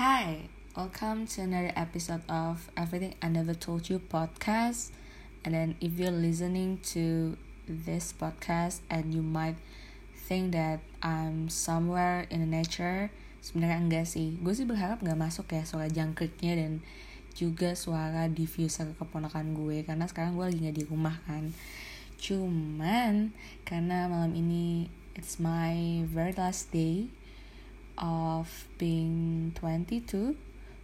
Hi, welcome to another episode of Everything I Never Told You podcast. And then, if you're listening to this podcast and you might think that I'm somewhere in the nature, sebenarnya enggak sih. Gue sih berharap nggak masuk ya suara jangkriknya dan juga suara diffuser keponakan gue karena sekarang gue lagi nggak di rumah kan. Cuman karena malam ini it's my very last day of being 22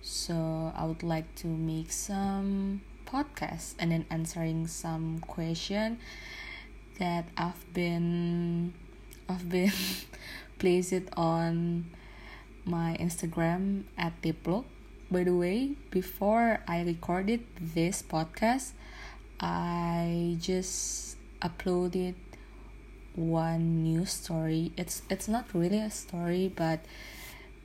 so i would like to make some podcasts and then answering some question that i've been i've been placed it on my instagram at diplo by the way before i recorded this podcast i just uploaded one news story. It's it's not really a story, but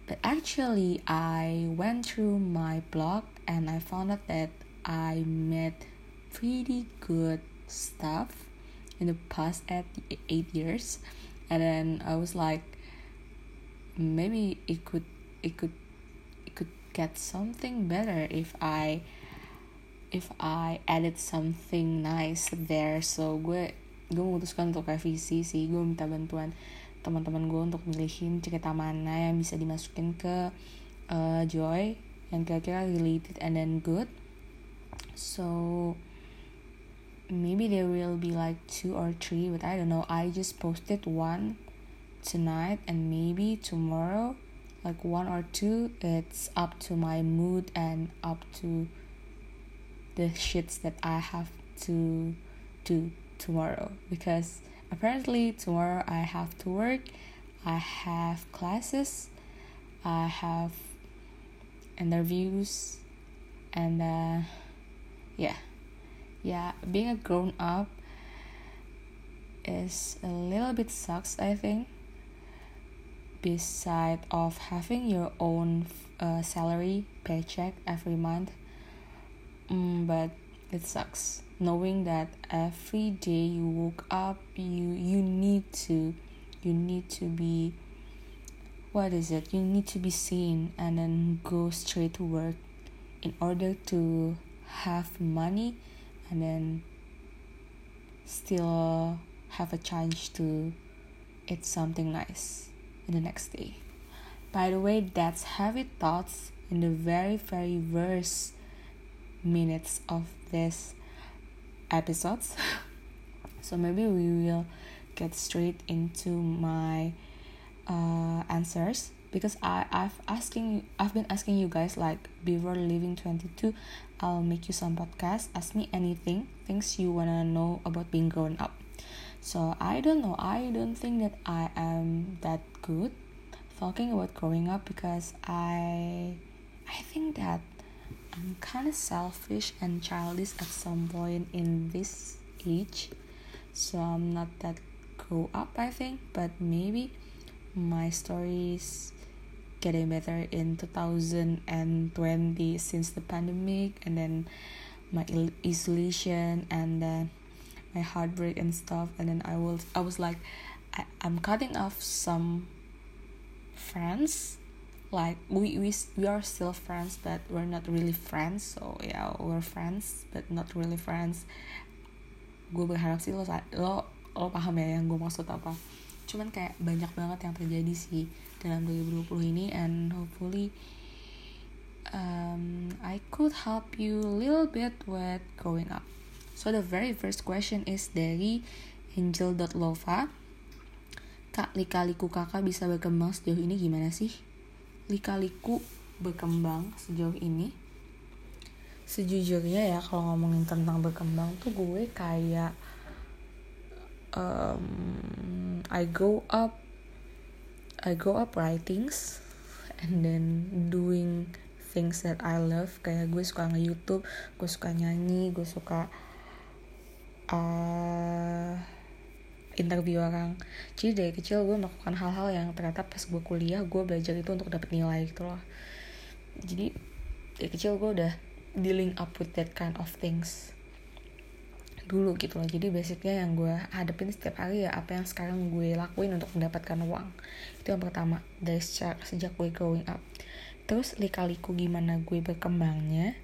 but actually I went through my blog and I found out that I made pretty good stuff in the past eight, eight years and then I was like maybe it could it could it could get something better if I if I added something nice there so gue gue memutuskan untuk revisi sih gue minta bantuan teman-teman gue untuk milihin cerita mana yang bisa dimasukin ke uh, Joy yang kira-kira related and then good. So maybe there will be like two or three but I don't know. I just posted one tonight and maybe tomorrow like one or two it's up to my mood and up to the shits that I have to do tomorrow because apparently tomorrow I have to work, I have classes, I have interviews, and uh, yeah, yeah, being a grown up is a little bit sucks, I think. Beside of having your own uh, salary paycheck every month, mm, but it sucks knowing that every day you woke up you you need to you need to be what is it? You need to be seen and then go straight to work in order to have money and then still have a chance to eat something nice in the next day. By the way that's heavy thoughts in the very very worst minutes of this episodes. So maybe we will get straight into my uh, answers because I, I've asking I've been asking you guys like before leaving 22 I'll make you some podcast ask me anything things you wanna know about being grown up. So I don't know. I don't think that I am that good talking about growing up because I I think that kind of selfish and childish at some point in this age, so I'm not that grow up, I think, but maybe my stories getting better in 2020 since the pandemic and then my isolation and then my heartbreak and stuff and then I was I was like I, I'm cutting off some friends like we we we are still friends but we're not really friends. So yeah we're friends but not really friends. Gue berharap sih lo lo lo paham ya yang gue maksud apa. Cuman kayak banyak banget yang terjadi sih dalam 2020 ini and hopefully um, I could help you a little bit with growing up. So the very first question is dari angel.lova Kak, lika-liku kakak bisa berkembang sejauh ini gimana sih? Lika-liku berkembang sejauh ini? Sejujurnya ya kalau ngomongin tentang berkembang tuh gue kayak um, I go up I go up writings and then doing things that I love. Kayak gue suka nge YouTube gue suka nyanyi gue suka uh, interview orang. Jadi dari kecil gue melakukan hal-hal yang ternyata pas gue kuliah gue belajar itu untuk dapat nilai gitu loh. Jadi dari kecil gue udah dealing up with that kind of things dulu gitu loh. Jadi basicnya yang gue hadapin setiap hari ya apa yang sekarang gue lakuin untuk mendapatkan uang. Itu yang pertama dari sejak, sejak gue growing up. Terus lika-liku gimana gue berkembangnya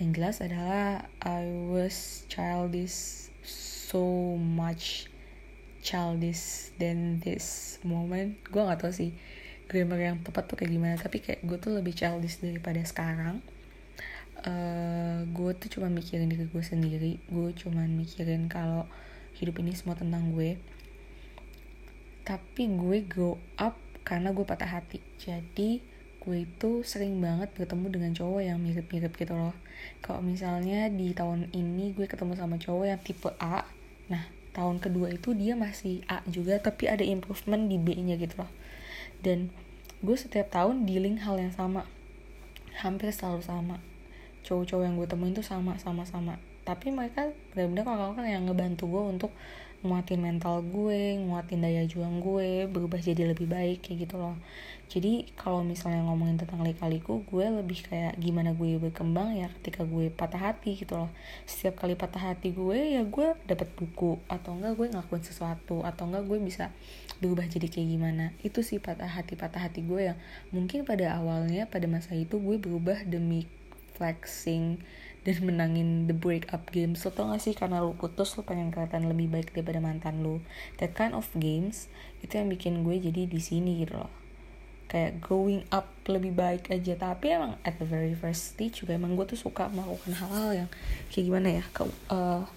yang jelas adalah I was childish so much childish than this moment. Gue gak tau sih grammar yang tepat tuh kayak gimana tapi kayak gue tuh lebih childish daripada sekarang. Uh, gue tuh cuma mikirin diri gue sendiri. Gue cuma mikirin kalau hidup ini semua tentang gue. Tapi gue grow up karena gue patah hati. Jadi gue itu sering banget bertemu dengan cowok yang mirip-mirip gitu loh. Kalau misalnya di tahun ini gue ketemu sama cowok yang tipe A nah tahun kedua itu dia masih A juga tapi ada improvement di B nya gitu loh. Dan gue setiap tahun dealing hal yang sama. Hampir selalu sama. Cowok-cowok yang gue temuin tuh sama sama sama. Tapi mereka benar-benar orang-orang yang ngebantu gue untuk nguatin mental gue, nguatin daya juang gue, berubah jadi lebih baik kayak gitu loh. Jadi kalau misalnya ngomongin tentang lika-liku, gue lebih kayak gimana gue berkembang ya ketika gue patah hati gitu loh. Setiap kali patah hati gue ya gue dapat buku atau enggak gue ngakuin sesuatu atau enggak gue bisa berubah jadi kayak gimana. Itu sih patah hati patah hati gue yang mungkin pada awalnya pada masa itu gue berubah demi flexing dan menangin the break up games. Lo tau gak sih karena lo putus lo pengen kelihatan lebih baik daripada mantan lo. That kind of games itu yang bikin gue jadi di sini gitu loh. Kayak growing up lebih baik aja. Tapi emang at the very first stage juga emang gue tuh suka melakukan hal-hal yang kayak gimana ya ke uh,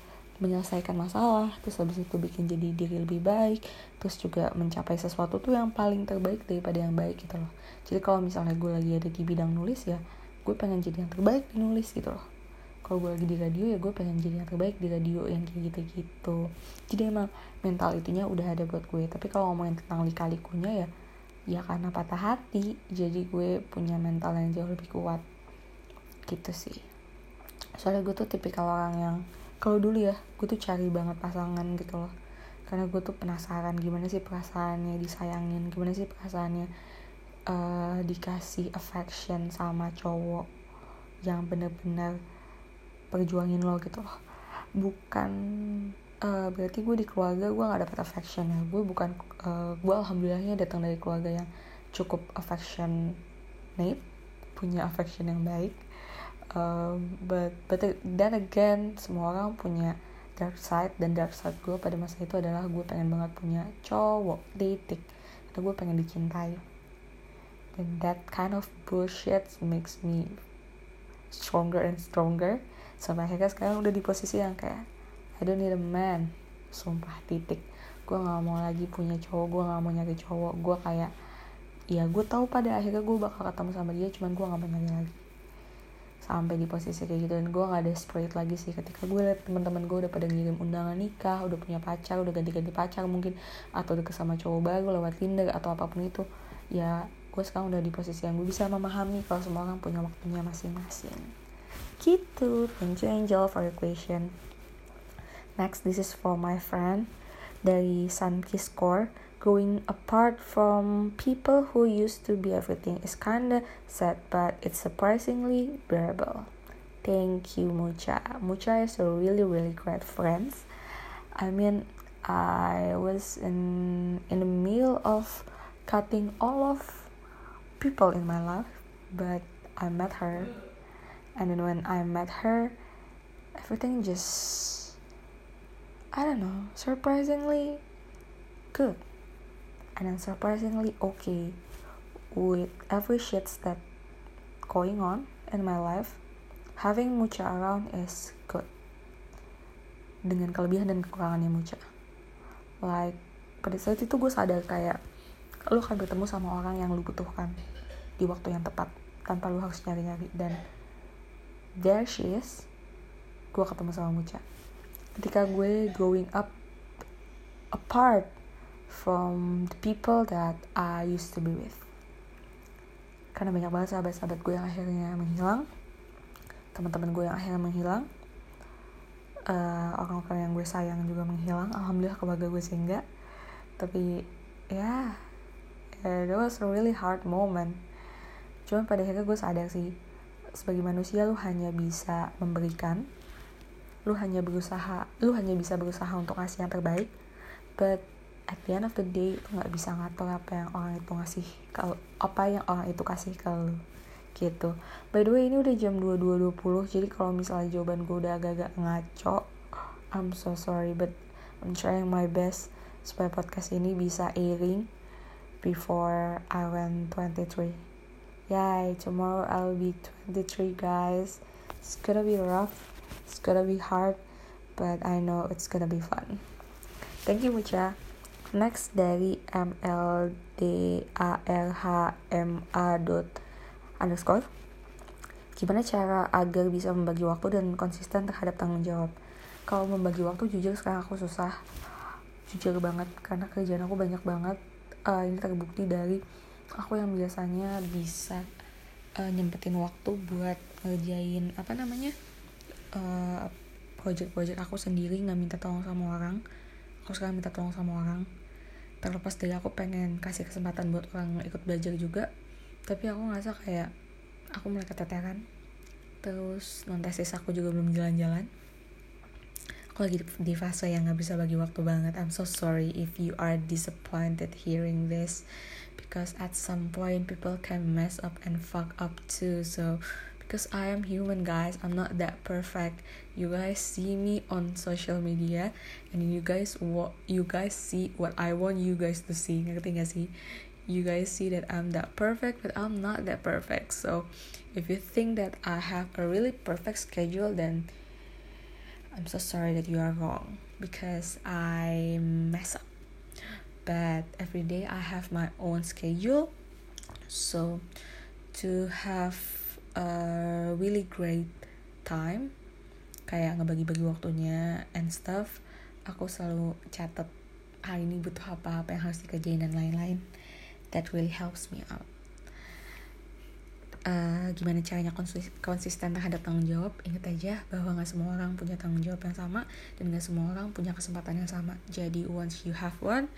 menyelesaikan masalah terus habis itu bikin jadi diri lebih baik terus juga mencapai sesuatu tuh yang paling terbaik daripada yang baik gitu loh. Jadi kalau misalnya gue lagi ada di bidang nulis ya gue pengen jadi yang terbaik di nulis gitu loh kalau gue lagi di radio ya gue pengen jadi yang terbaik di radio yang kayak gitu-gitu. Jadi emang mental itunya udah ada buat gue. Tapi kalau ngomongin tentang lika-likunya ya ya karena patah hati jadi gue punya mental yang jauh lebih kuat. Gitu sih. Soalnya gue tuh tipikal orang yang kalau dulu ya gue tuh cari banget pasangan gitu loh. Karena gue tuh penasaran gimana sih perasaannya disayangin gimana sih perasaannya uh, dikasih affection sama cowok yang bener-bener perjuangin lo gitu loh. Bukan uh, berarti gue di keluarga gue gak dapet affection ya. Gue bukan uh, gue alhamdulillahnya datang dari keluarga yang cukup affection need punya affection yang baik. Uh, but but then again semua orang punya dark side dan dark side gue pada masa itu adalah gue pengen banget punya cowok titik karena gue pengen dicintai. And that kind of bullshit makes me stronger and stronger sampai akhirnya sekarang udah di posisi yang kayak I don't need a man. Sumpah titik. Gue nggak mau lagi punya cowok gue nggak mau nyari cowok. Gue kayak ya gue tahu pada akhirnya gue bakal ketemu sama dia cuman gue nggak mau nyari lagi. Sampai di posisi kayak gitu dan gue nggak desperate lagi sih. Ketika gue liat teman-teman gue udah pada ngirim undangan nikah udah punya pacar udah ganti-ganti pacar mungkin atau deket sama cowok baru lewat Tinder atau apa pun itu ya gue sekarang udah di posisi yang gue bisa memahami kalau semua orang punya waktunya masing-masing gitu thank you Angel for your question. Next this is for my friend dari Sunkiss Core going apart from people who used to be everything is kinda sad but it's surprisingly bearable. Thank you Mucha. Mucha is a really really great friend. I mean I was in in the middle of cutting all of people in my life but I met her and then when I met her everything just I don't know surprisingly good. And then surprisingly okay with every shit that going on in my life. Having Mucha around is good. Dengan kelebihan dan kekurangannya Mucha. Like pada saat itu gue sadar kayak lu akan bertemu sama orang yang lu butuhkan di waktu yang tepat tanpa lu harus nyari-nyari. Dan there she is. Gue ketemu sama Mucha. Ketika gue growing up apart from the people that I used to be with. Karena banyak banget sahabat-sahabat gue yang akhirnya menghilang. Teman-teman gue yang akhirnya menghilang. Uh, orang-orang yang gue sayang juga menghilang. Alhamdulillah keluarga gue sih tapi ya yeah, it was a really hard moment. Cuman pada akhirnya gue sadar sih sebagai manusia lu hanya bisa memberikan lu hanya berusaha lu hanya bisa berusaha untuk ngasih yang terbaik but at the end of the day lu nggak bisa ngatur apa yang orang itu ngasih kalau apa yang orang itu kasih ke lu gitu. By the way ini udah jam 22.20 jadi kalau misalnya jawaban gue udah agak-agak ngaco I'm so sorry but I'm trying my best supaya podcast ini bisa airing before I went 23 yay tomorrow I'll be 23 guys. It's gonna be rough. It's gonna be hard but I know it's gonna be fun. Thank you Mucha next dari mldalrhma dot underscore. Gimana cara agar bisa membagi waktu dan konsisten terhadap tanggung jawab? Kalau membagi waktu jujur sekarang aku susah. Jujur banget karena kerjaan aku banyak banget. Uh, ini terbukti dari aku yang biasanya bisa uh, nyempetin waktu buat ngerjain apa namanya uh, project-project aku sendiri nggak minta tolong sama orang. Aku sekarang minta tolong sama orang. Terlepas dari aku pengen kasih kesempatan buat orang ikut belajar juga tapi aku ngerasa kayak aku mulai keteteran. Terus non tesis aku juga belum jalan-jalan. Aku lagi di fase yang gak bisa bagi waktu banget. I'm so sorry if you are disappointed hearing this because at some point people can mess up and fuck up too. So because I am human guys I'm not that perfect. You guys see me on social media and you guys what you guys see what I want you guys to see. You guys see that I'm that perfect but I'm not that perfect. So if you think that I have a really perfect schedule then I'm so sorry that you are wrong because I mess up but every day I have my own schedule. So to have a really great time kayak ngebagi-bagi waktunya and stuff aku selalu catat hari ini butuh apa apa yang harus dikerjain dan lain-lain. That really helps me out. Uh, gimana caranya konsisten terhadap tanggung jawab? Ingat aja bahwa nggak semua orang punya tanggung jawab yang sama dan nggak semua orang punya kesempatan yang sama. Jadi once you have one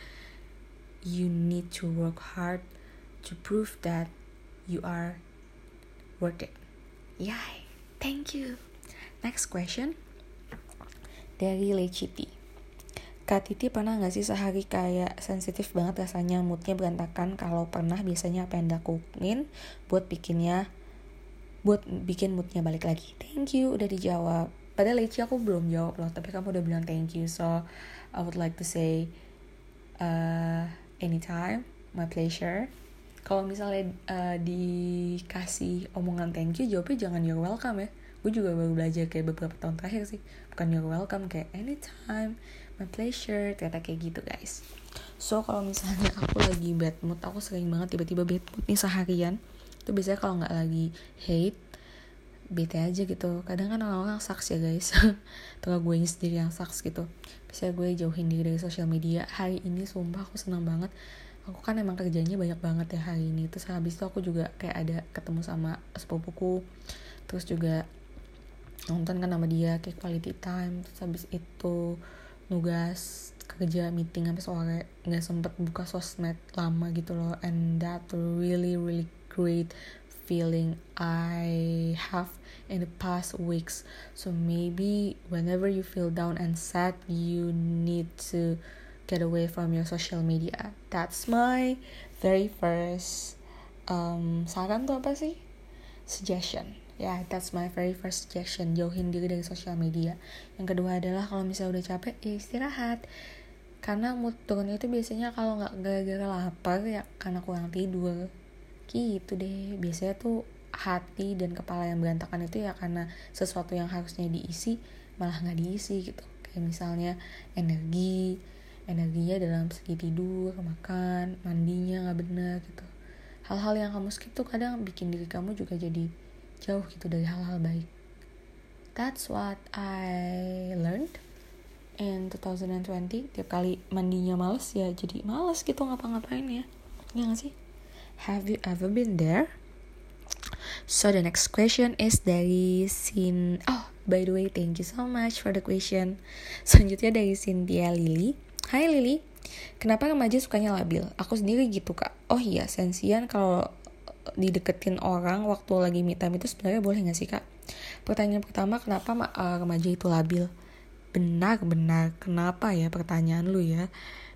you need to work hard to prove that you are worth it. Yay, thank you. Next question. Dari Leciti. Kak Titi pernah gak sih sehari kayak sensitif banget rasanya? Moodnya berantakan. Kalau pernah biasanya apa yang dilakuin buat bikinnya buat bikin moodnya balik lagi? Thank you udah dijawab. Padahal Leci aku belum jawab loh tapi kamu udah bilang thank you. So I would like to say uh, anytime my pleasure. Kalau misalnya uh, dikasih omongan thank you jawabnya jangan you're welcome ya. Gue juga baru belajar kayak beberapa tahun terakhir sih. Bukan you're welcome kayak anytime my pleasure ternyata kayak gitu guys. So kalau misalnya aku lagi bad mood aku sering banget tiba-tiba bad mood nih seharian. Itu biasanya kalau nggak lagi hate bete aja gitu. Kadang kan orang-orang saks ya guys. Atau gue sendiri yang saks gitu. Bisa gue jauhin diri dari sosial media. Hari ini sumpah aku senang banget. Aku kan emang kerjanya banyak banget ya hari ini. Terus habis itu aku juga kayak ada ketemu sama sepupuku. Terus juga nonton kan sama dia kayak quality time. Terus habis itu nugas kerja meeting sampai sore. Nggak sempet buka sosmed lama gitu loh. And that really really great feeling I have in the past weeks. So maybe whenever you feel down and sad you need to get away from your social media. That's my very first um, saran tuh apa sih? Suggestion. Ya yeah, that's my very first suggestion. Jauhin diri dari social media. Yang kedua adalah kalau misalnya udah capek ya istirahat. Karena mood turunnya itu biasanya kalau nggak gara-gara lapar ya karena kurang tidur gitu deh. Biasanya tuh hati dan kepala yang berantakan itu ya karena sesuatu yang harusnya diisi malah nggak diisi gitu. Kayak misalnya energi energinya dalam segi tidur makan mandinya nggak benar gitu. Hal-hal yang kamu skip tuh kadang bikin diri kamu juga jadi jauh gitu dari hal-hal baik. That's what I learned in 2020 tiap kali mandinya males ya jadi males gitu ngapa-ngapain ya. Ya gak sih have you ever been there so the next question is dari Sin oh by the way thank you so much for the question selanjutnya dari Cynthia Lily Hai Lili, kenapa remaja sukanya labil? Aku sendiri gitu kak. Oh iya, sensian kalau dideketin orang waktu lagi meet time itu sebenarnya boleh gak sih kak? Pertanyaan pertama, kenapa uh, remaja itu labil? Benar-benar, kenapa ya pertanyaan lu ya?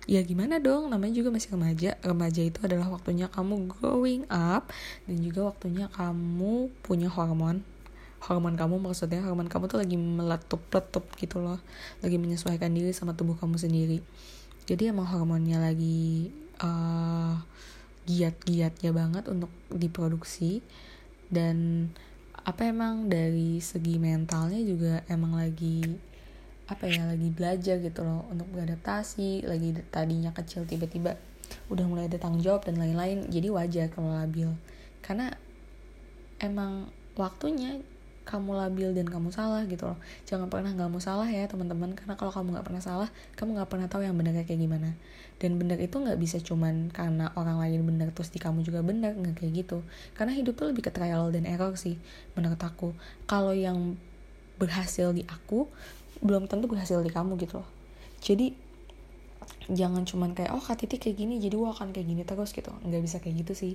Ya gimana dong namanya juga masih remaja. Remaja itu adalah waktunya kamu growing up dan juga waktunya kamu punya hormon. Hormon kamu maksudnya hormon kamu tuh lagi meletup letup gitu loh. Lagi menyesuaikan diri sama tubuh kamu sendiri. Jadi emang hormonnya lagi uh, giat-giatnya banget untuk diproduksi. Dan apa emang dari segi mentalnya juga emang lagi apa ya lagi belajar gitu loh untuk beradaptasi lagi tadinya kecil tiba-tiba udah mulai ada tanggung jawab dan lain-lain jadi wajar kalau labil. Karena emang waktunya kamu labil dan kamu salah gitu loh. Jangan pernah nggak mau salah ya teman-teman. Karena kalau kamu nggak pernah salah kamu nggak pernah tahu yang benar kayak gimana. Dan benar itu nggak bisa cuman karena orang lain benar terus di kamu juga benar nggak kayak gitu. Karena hidup tuh lebih ke trial dan error sih menurut aku. Kalau yang berhasil di aku belum tentu berhasil di kamu gitu loh. Jadi jangan cuman kayak oh kak kayak gini jadi gue akan kayak gini terus gitu. Nggak bisa kayak gitu sih.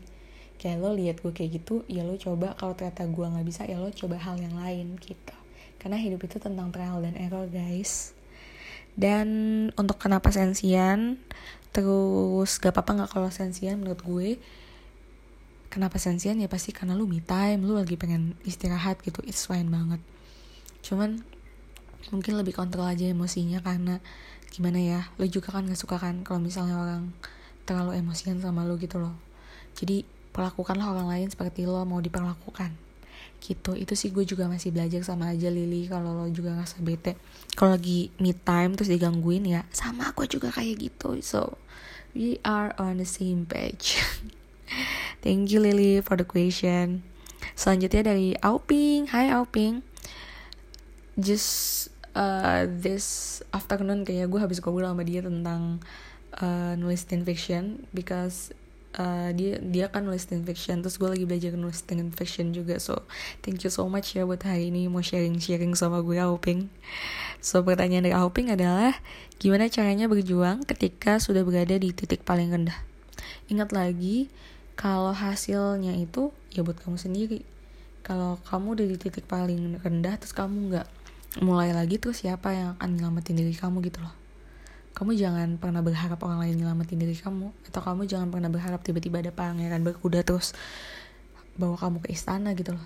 Kayak lo lihat gue kayak gitu ya lo coba kalau ternyata gue nggak bisa ya lo coba hal yang lain gitu. Karena hidup itu tentang trial dan error guys. Dan untuk kenapa sensian terus gak apa-apa nggak kalau sensian menurut gue kenapa sensian? Ya pasti karena lu me time lu lagi pengen istirahat gitu it's fine banget. Cuman mungkin lebih kontrol aja emosinya karena gimana ya lo juga kan gak suka kan kalau misalnya orang terlalu emosian sama lo gitu loh. Jadi perlakukanlah orang lain seperti lo mau diperlakukan. Gitu. Itu sih gue juga masih belajar sama aja Lily kalau lo juga ngerasa bete. Kalau lagi me time terus digangguin ya sama aku juga kayak gitu. So we are on the same page. Thank you Lily for the question. Selanjutnya dari Auping. Hai Auping. Just uh, this afternoon kayak gue habis ngobrol sama dia tentang uh, nulis teen fiction because uh, dia dia kan nulis teen fiction terus gue lagi belajar nulis teen fiction juga. So thank you so much ya buat hari ini mau sharing sharing sama gue Auping so pertanyaan dari Auping adalah gimana caranya berjuang ketika sudah berada di titik paling rendah? Ingat lagi kalau hasilnya itu ya buat kamu sendiri. Kalau kamu udah di titik paling rendah terus kamu nggak mulai lagi terus siapa yang akan nyelamatin diri kamu gitu loh. Kamu jangan pernah berharap orang lain nyelamatin diri kamu atau kamu jangan pernah berharap tiba-tiba ada pangeran berkuda terus bawa kamu ke istana gitu loh.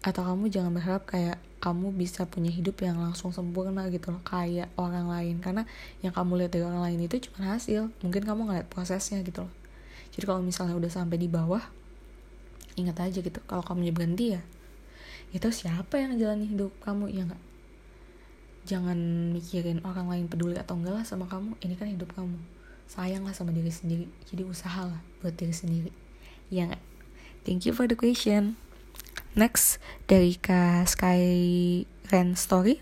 Atau kamu jangan berharap kayak kamu bisa punya hidup yang langsung sempurna gitu loh kayak orang lain. Karena yang kamu lihat dari orang lain itu cuma hasil mungkin kamu ngeliat prosesnya gitu loh. Jadi kalau misalnya udah sampai di bawah ingat aja gitu kalau kamu berhenti ya itu siapa yang ngejalanin hidup kamu ya nggak jangan mikirin orang lain peduli atau enggak lah sama kamu. Ini kan hidup kamu. Sayang lah sama diri sendiri. Jadi usahalah buat diri sendiri. Ya nggak? Thank you for the question. Next dari kak Sky Ren Story.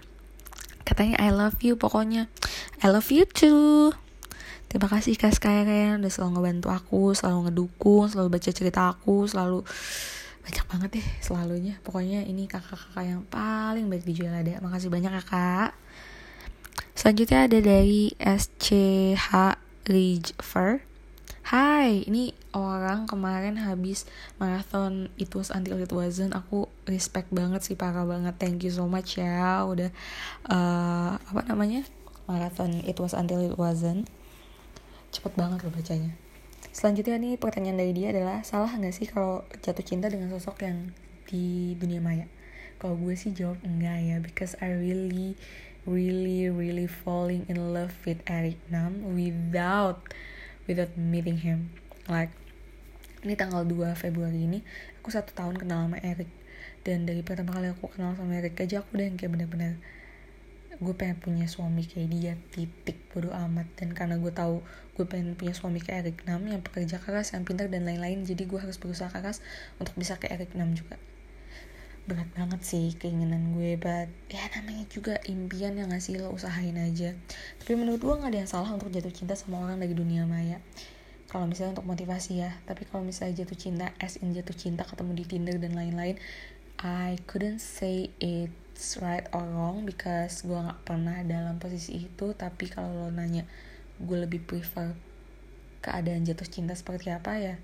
Katanya I love you pokoknya. I love you too. Terima kasih kak Sky Ren. Udah selalu ngebantu aku selalu ngedukung selalu baca cerita aku selalu banyak banget deh selalunya. Pokoknya ini kakak-kakak yang paling baik di Jualada makasih banyak kakak. Selanjutnya ada dari SCH Rijfer. Hai, ini orang kemarin habis marathon It Was Until It Wasn't Aku respect banget sih, parah banget. Thank you so much ya. Udah, uh, apa namanya? Marathon It Was Until It Wasn't Cepet banget loh bacanya Selanjutnya nih pertanyaan dari dia adalah salah nggak sih kalau jatuh cinta dengan sosok yang di dunia maya? Kalau gue sih jawab enggak ya, because I really, really, really falling in love with Eric Nam without, without meeting him. Like ini tanggal 2 Februari ini aku satu tahun kenal sama Eric dan dari pertama kali aku kenal sama Eric aja aku udah yang kayak bener-bener gue pengen punya suami kayak dia titik bodo amat. Dan karena gue tahu gue pengen punya suami kayak Eric Nam yang pekerja keras yang pintar dan lain-lain jadi gue harus berusaha keras untuk bisa kayak Eric Nam juga. Berat banget sih keinginan gue but ya namanya juga impian yang ngasih lo usahain aja. Tapi menurut gue gak ada yang salah untuk jatuh cinta sama orang dari dunia maya. Kalau misalnya untuk motivasi ya tapi kalau misalnya jatuh cinta as in jatuh cinta ketemu di Tinder dan lain-lain I couldn't say it it's right or wrong because gue nggak pernah dalam posisi itu. Tapi kalau lo nanya gue lebih prefer keadaan jatuh cinta seperti apa ya?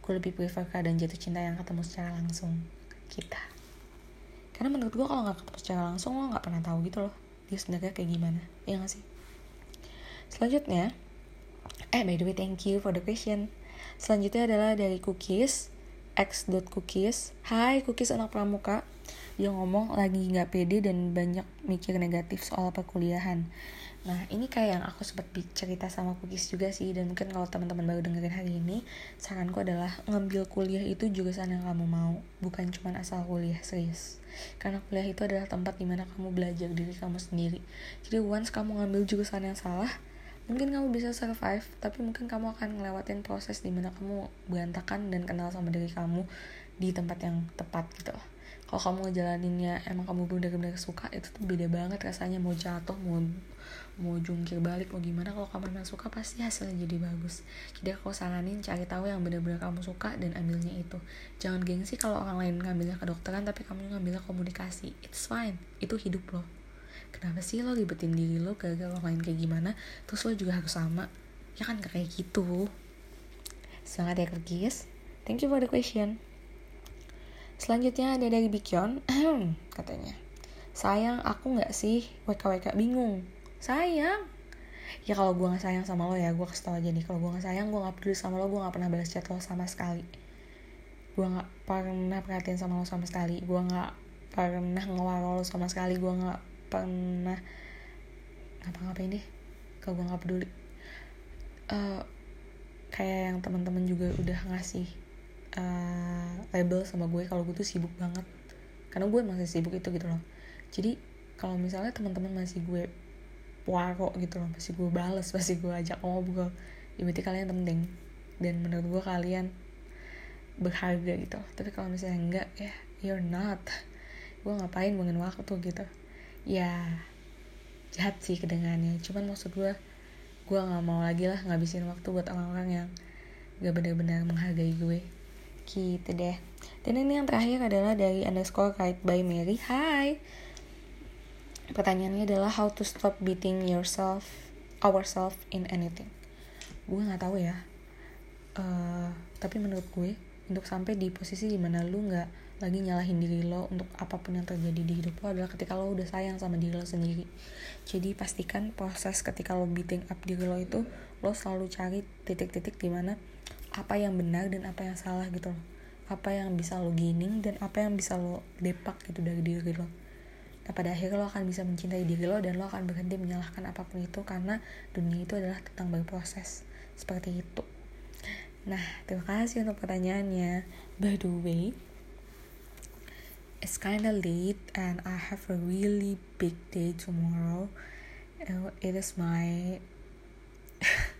Gue lebih prefer keadaan jatuh cinta yang ketemu secara langsung. Kita. Karena menurut gue kalau nggak ketemu secara langsung lo nggak pernah tahu gitu loh dia sebenarnya kayak gimana. Ya gak sih? Selanjutnya eh by the way thank you for the question. Selanjutnya adalah dari cookies x.cookies Hai cookies anak pramuka Dia ngomong lagi nggak pede dan banyak mikir negatif soal perkuliahan. Nah ini kayak yang aku sempat cerita sama cookies juga sih. Dan mungkin kalau teman-teman baru dengerin hari ini Saranku adalah ngambil kuliah itu jurusan yang kamu mau. Bukan cuma asal kuliah, serius. Karena kuliah itu adalah tempat di mana kamu belajar diri kamu sendiri. Jadi once kamu ngambil jurusan yang salah mungkin kamu bisa survive. Tapi mungkin kamu akan ngelewatin proses di mana kamu berantakan dan kenal sama diri kamu di tempat yang tepat gitu. loh kalau kamu ngejalaninnya emang kamu bener-bener suka itu tuh beda banget rasanya mau jatuh mau mau jungkir balik mau gimana. Kalau kamu memang suka pasti hasilnya jadi bagus. Jadi aku saranin cari tahu yang bener-bener kamu suka dan ambilnya itu. Jangan gengsi kalau orang lain ngambilnya kedokteran tapi kamu ngambilnya komunikasi. It's fine. Itu hidup loh kenapa sih lo ribetin diri lo gara-gara lo main kayak gimana? Terus lo juga harus sama. Ya kan kayak gitu. Semangat ya kerkis thank you for the question selanjutnya ada dari Bikyon. Katanya sayang aku nggak sih WKWK bingung. Sayang? Ya kalau gue nggak sayang sama lo ya gue kasih tau aja nih kalau gue nggak sayang gue nggak peduli sama lo gue nggak pernah balas chat lo sama sekali. Gue nggak pernah perhatian sama lo sama sekali gue nggak pernah ngewaro lo sama sekali gue nggak pernah ngapa-ngapain deh kalau gue nggak peduli. Uh, kayak yang teman-teman juga udah ngasih uh, label sama gue kalau gue tuh sibuk banget. Karena gue masih sibuk itu gitu loh. Jadi kalau misalnya teman-teman masih gue waro gitu loh masih gue balas masih gue ajak ngobrol ya berarti kalian penting. Dan menurut gue kalian berharga gitu. Tapi kalau misalnya enggak ya you're not. Gue ngapain buangin waktu gitu? Ya jahat sih kedengarannya. Cuman maksud gue gue nggak mau lagi lah ngabisin waktu buat orang-orang yang gak benar-benar menghargai gue gitu deh. Dan ini yang terakhir adalah dari underscore kite by Mary. Hai. Pertanyaannya adalah how to stop beating yourself ourselves in anything. Gue nggak tahu ya. Uh, tapi menurut gue untuk sampai di posisi di mana lu nggak lagi nyalahin diri lo untuk apa pun yang terjadi di hidup lo adalah ketika lo udah sayang sama diri lo sendiri. Jadi pastikan proses ketika lo beating up diri lo itu lo selalu cari titik-titik di mana apa yang benar dan apa yang salah gitu loh apa yang bisa lo gaining dan apa yang bisa lo depak gitu dari diri lo nah pada akhirnya lo akan bisa mencintai diri lo dan lo akan berhenti menyalahkan apa pun itu karena dunia itu adalah tentang berproses seperti itu Nah, terima kasih untuk pertanyaannya. By the way, it's kinda late and I have a really big day tomorrow. Uh, it is my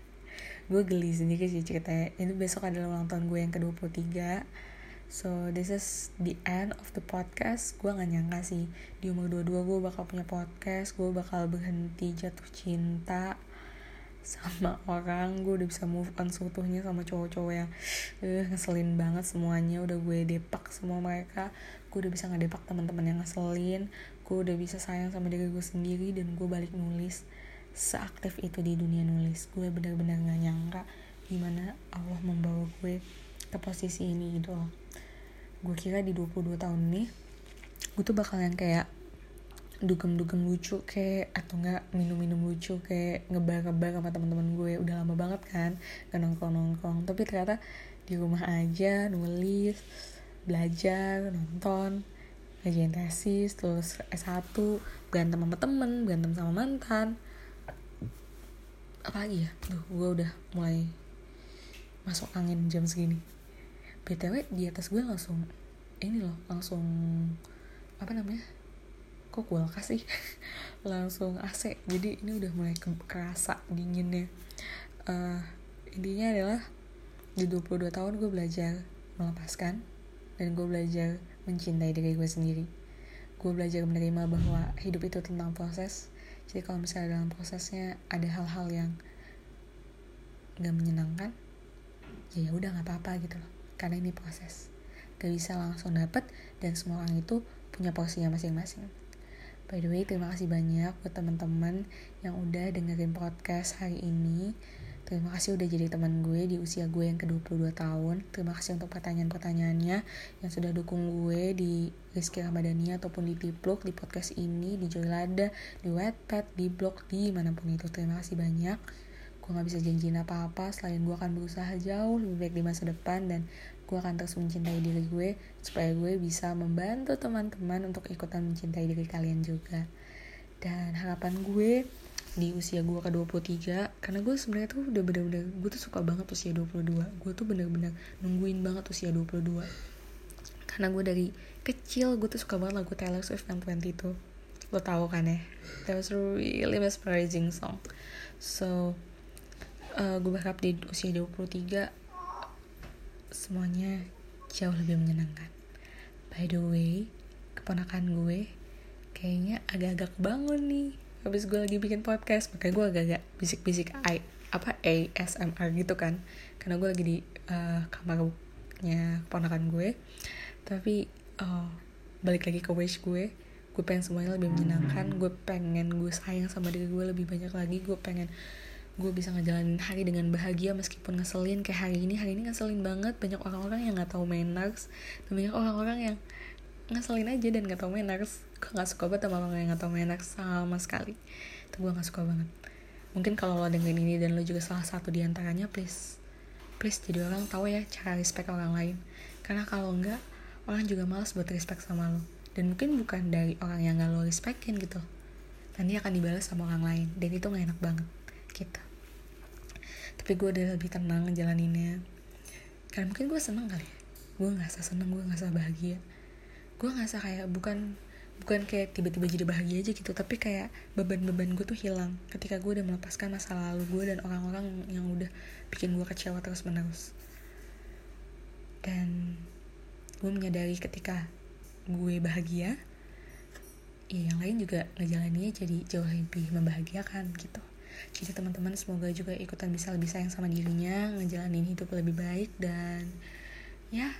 gue geli sendiri sih ceritanya. Ini besok adalah ulang tahun gue yang ke-23 so this is the end of the podcast. Gue gak nyangka sih di umur 22 gue bakal punya podcast. Gue bakal berhenti jatuh cinta sama orang. Gue udah bisa move on seutuhnya sama cowok-cowok yang uh, ngeselin banget semuanya. Udah gue depak semua mereka. Gue udah bisa ngedepak teman-teman yang ngeselin. Gue udah bisa sayang sama diri gue sendiri dan gue balik nulis seaktif itu di dunia nulis. Gue bener-bener gak nyangka gimana Allah membawa gue ke posisi ini gitu loh. Gue kira di 22 tahun nih gue tuh bakal yang kayak dugem-dugem lucu kayak atau enggak minum-minum lucu kayak ngebar-ngebar sama teman-teman gue. Udah lama banget kan gak nongkrong-nongkrong. Tapi ternyata di rumah aja nulis belajar nonton ngajain tesis terus S1 berantem sama temen berantem sama mantan apa lagi ya? Tuh gue udah mulai masuk angin jam segini. Btw di atas gue langsung ini loh langsung apa namanya? Kok kulkas sih? Langsung AC jadi ini udah mulai kerasa dinginnya. Uh, intinya adalah di 22 tahun gue belajar melepaskan dan gue belajar mencintai diri gue sendiri. Gue belajar menerima bahwa hidup itu tentang proses jadi kalau misalnya dalam prosesnya ada hal-hal yang gak menyenangkan ya udah nggak apa-apa gitu loh. Karena ini proses. Gak bisa langsung dapet dan semua orang itu punya porsinya masing-masing. By the way, terima kasih banyak buat teman-teman yang udah dengerin podcast hari ini. Terima kasih udah jadi teman gue di usia gue yang ke-22 tahun. Terima kasih untuk pertanyaan-pertanyaannya yang sudah dukung gue di Rizky Ramadhani ataupun di Tipluk, di podcast ini, di Joylada, di Wattpad, di blog, di mana pun itu. Terima kasih banyak. gue gak bisa janjiin apa-apa selain gue akan berusaha jauh lebih baik di masa depan dan gue akan terus mencintai diri gue supaya gue bisa membantu teman-teman untuk ikutan mencintai diri kalian juga dan harapan gue di usia gue ke 23 karena gue sebenarnya tuh udah bener-bener gue tuh suka banget usia 22 gue tuh bener-bener nungguin banget usia 22 karena gue dari kecil gue tuh suka banget lagu Taylor Swift yang 22 lo tau kan ya? That was really mesmerizing song. So uh, gue berharap di usia 23 semuanya jauh lebih menyenangkan. By the way keponakan gue kayaknya agak-agak bangun nih habis gue lagi bikin podcast makanya gue agak-agak bisik-bisik I apa ASMR gitu kan. Karena gue lagi di uh, kamarnya keponakan gue. Tapi uh, balik lagi ke wish gue. Gue pengen semuanya lebih menyenangkan. Gue pengen gue sayang sama diri gue lebih banyak lagi. Gue pengen gue bisa ngejalanin hari dengan bahagia meskipun ngeselin. Kayak hari ini hari ini ngeselin banget. Banyak orang-orang yang nggak tahu manners. Banyak orang-orang yang ngeselin aja dan nggak tahu manners gue nggak suka banget sama orang yang nggak tahu manners sama sekali. Itu gue nggak suka banget. Mungkin kalau lo dengerin ini dan lo juga salah satu di antaranya please please jadi orang tahu ya cara respect orang lain. Karena kalau enggak orang juga malas buat respect sama lo. Dan mungkin bukan dari orang yang gak lo respectin gitu. Nanti akan dibalas sama orang lain. Dan itu gak enak banget. Gitu. Tapi gue udah lebih tenang ngejalaninnya. Karena mungkin gue seneng kali ya. Gue ngerasa seneng gue ngerasa bahagia. Gue ngerasa kayak bukan bukan kayak tiba-tiba jadi bahagia aja gitu tapi kayak beban-beban gue tuh hilang ketika gue udah melepaskan masa lalu gue dan orang-orang yang udah bikin gue kecewa terus menerus dan gue menyadari ketika gue bahagia ya yang lain juga ngejalaninnya jadi jauh lebih membahagiakan gitu. Jadi teman-teman semoga juga ikutan bisa lebih sayang sama dirinya ngejalanin hidup lebih baik dan ya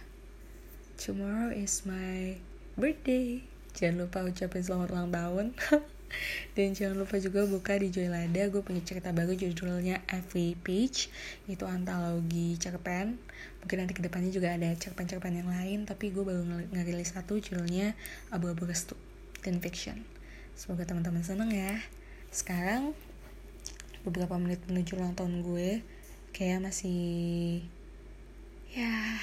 tomorrow is my birthday jangan lupa ucapin selamat ulang tahun. Dan jangan lupa juga buka di Joylada. Gue punya cerita baru judulnya Every Page itu antologi cerpen. Mungkin nanti ke depannya juga ada cerpen-cerpen yang lain tapi gue baru ngerilis satu judulnya Abu-Abu Restu dan Fiction. Semoga teman-teman seneng ya. Sekarang beberapa menit menuju ulang tahun gue kayak masih ya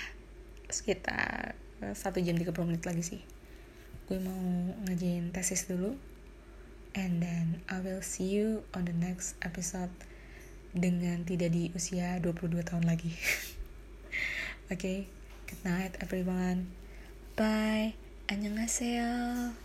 sekitar satu jam 30 menit lagi sih gue mau ngajain tesis dulu and then I will see you on the next episode dengan tidak di usia 22 tahun lagi. Oke, okay, good night everyone. Bye. Annyeonghaseyo.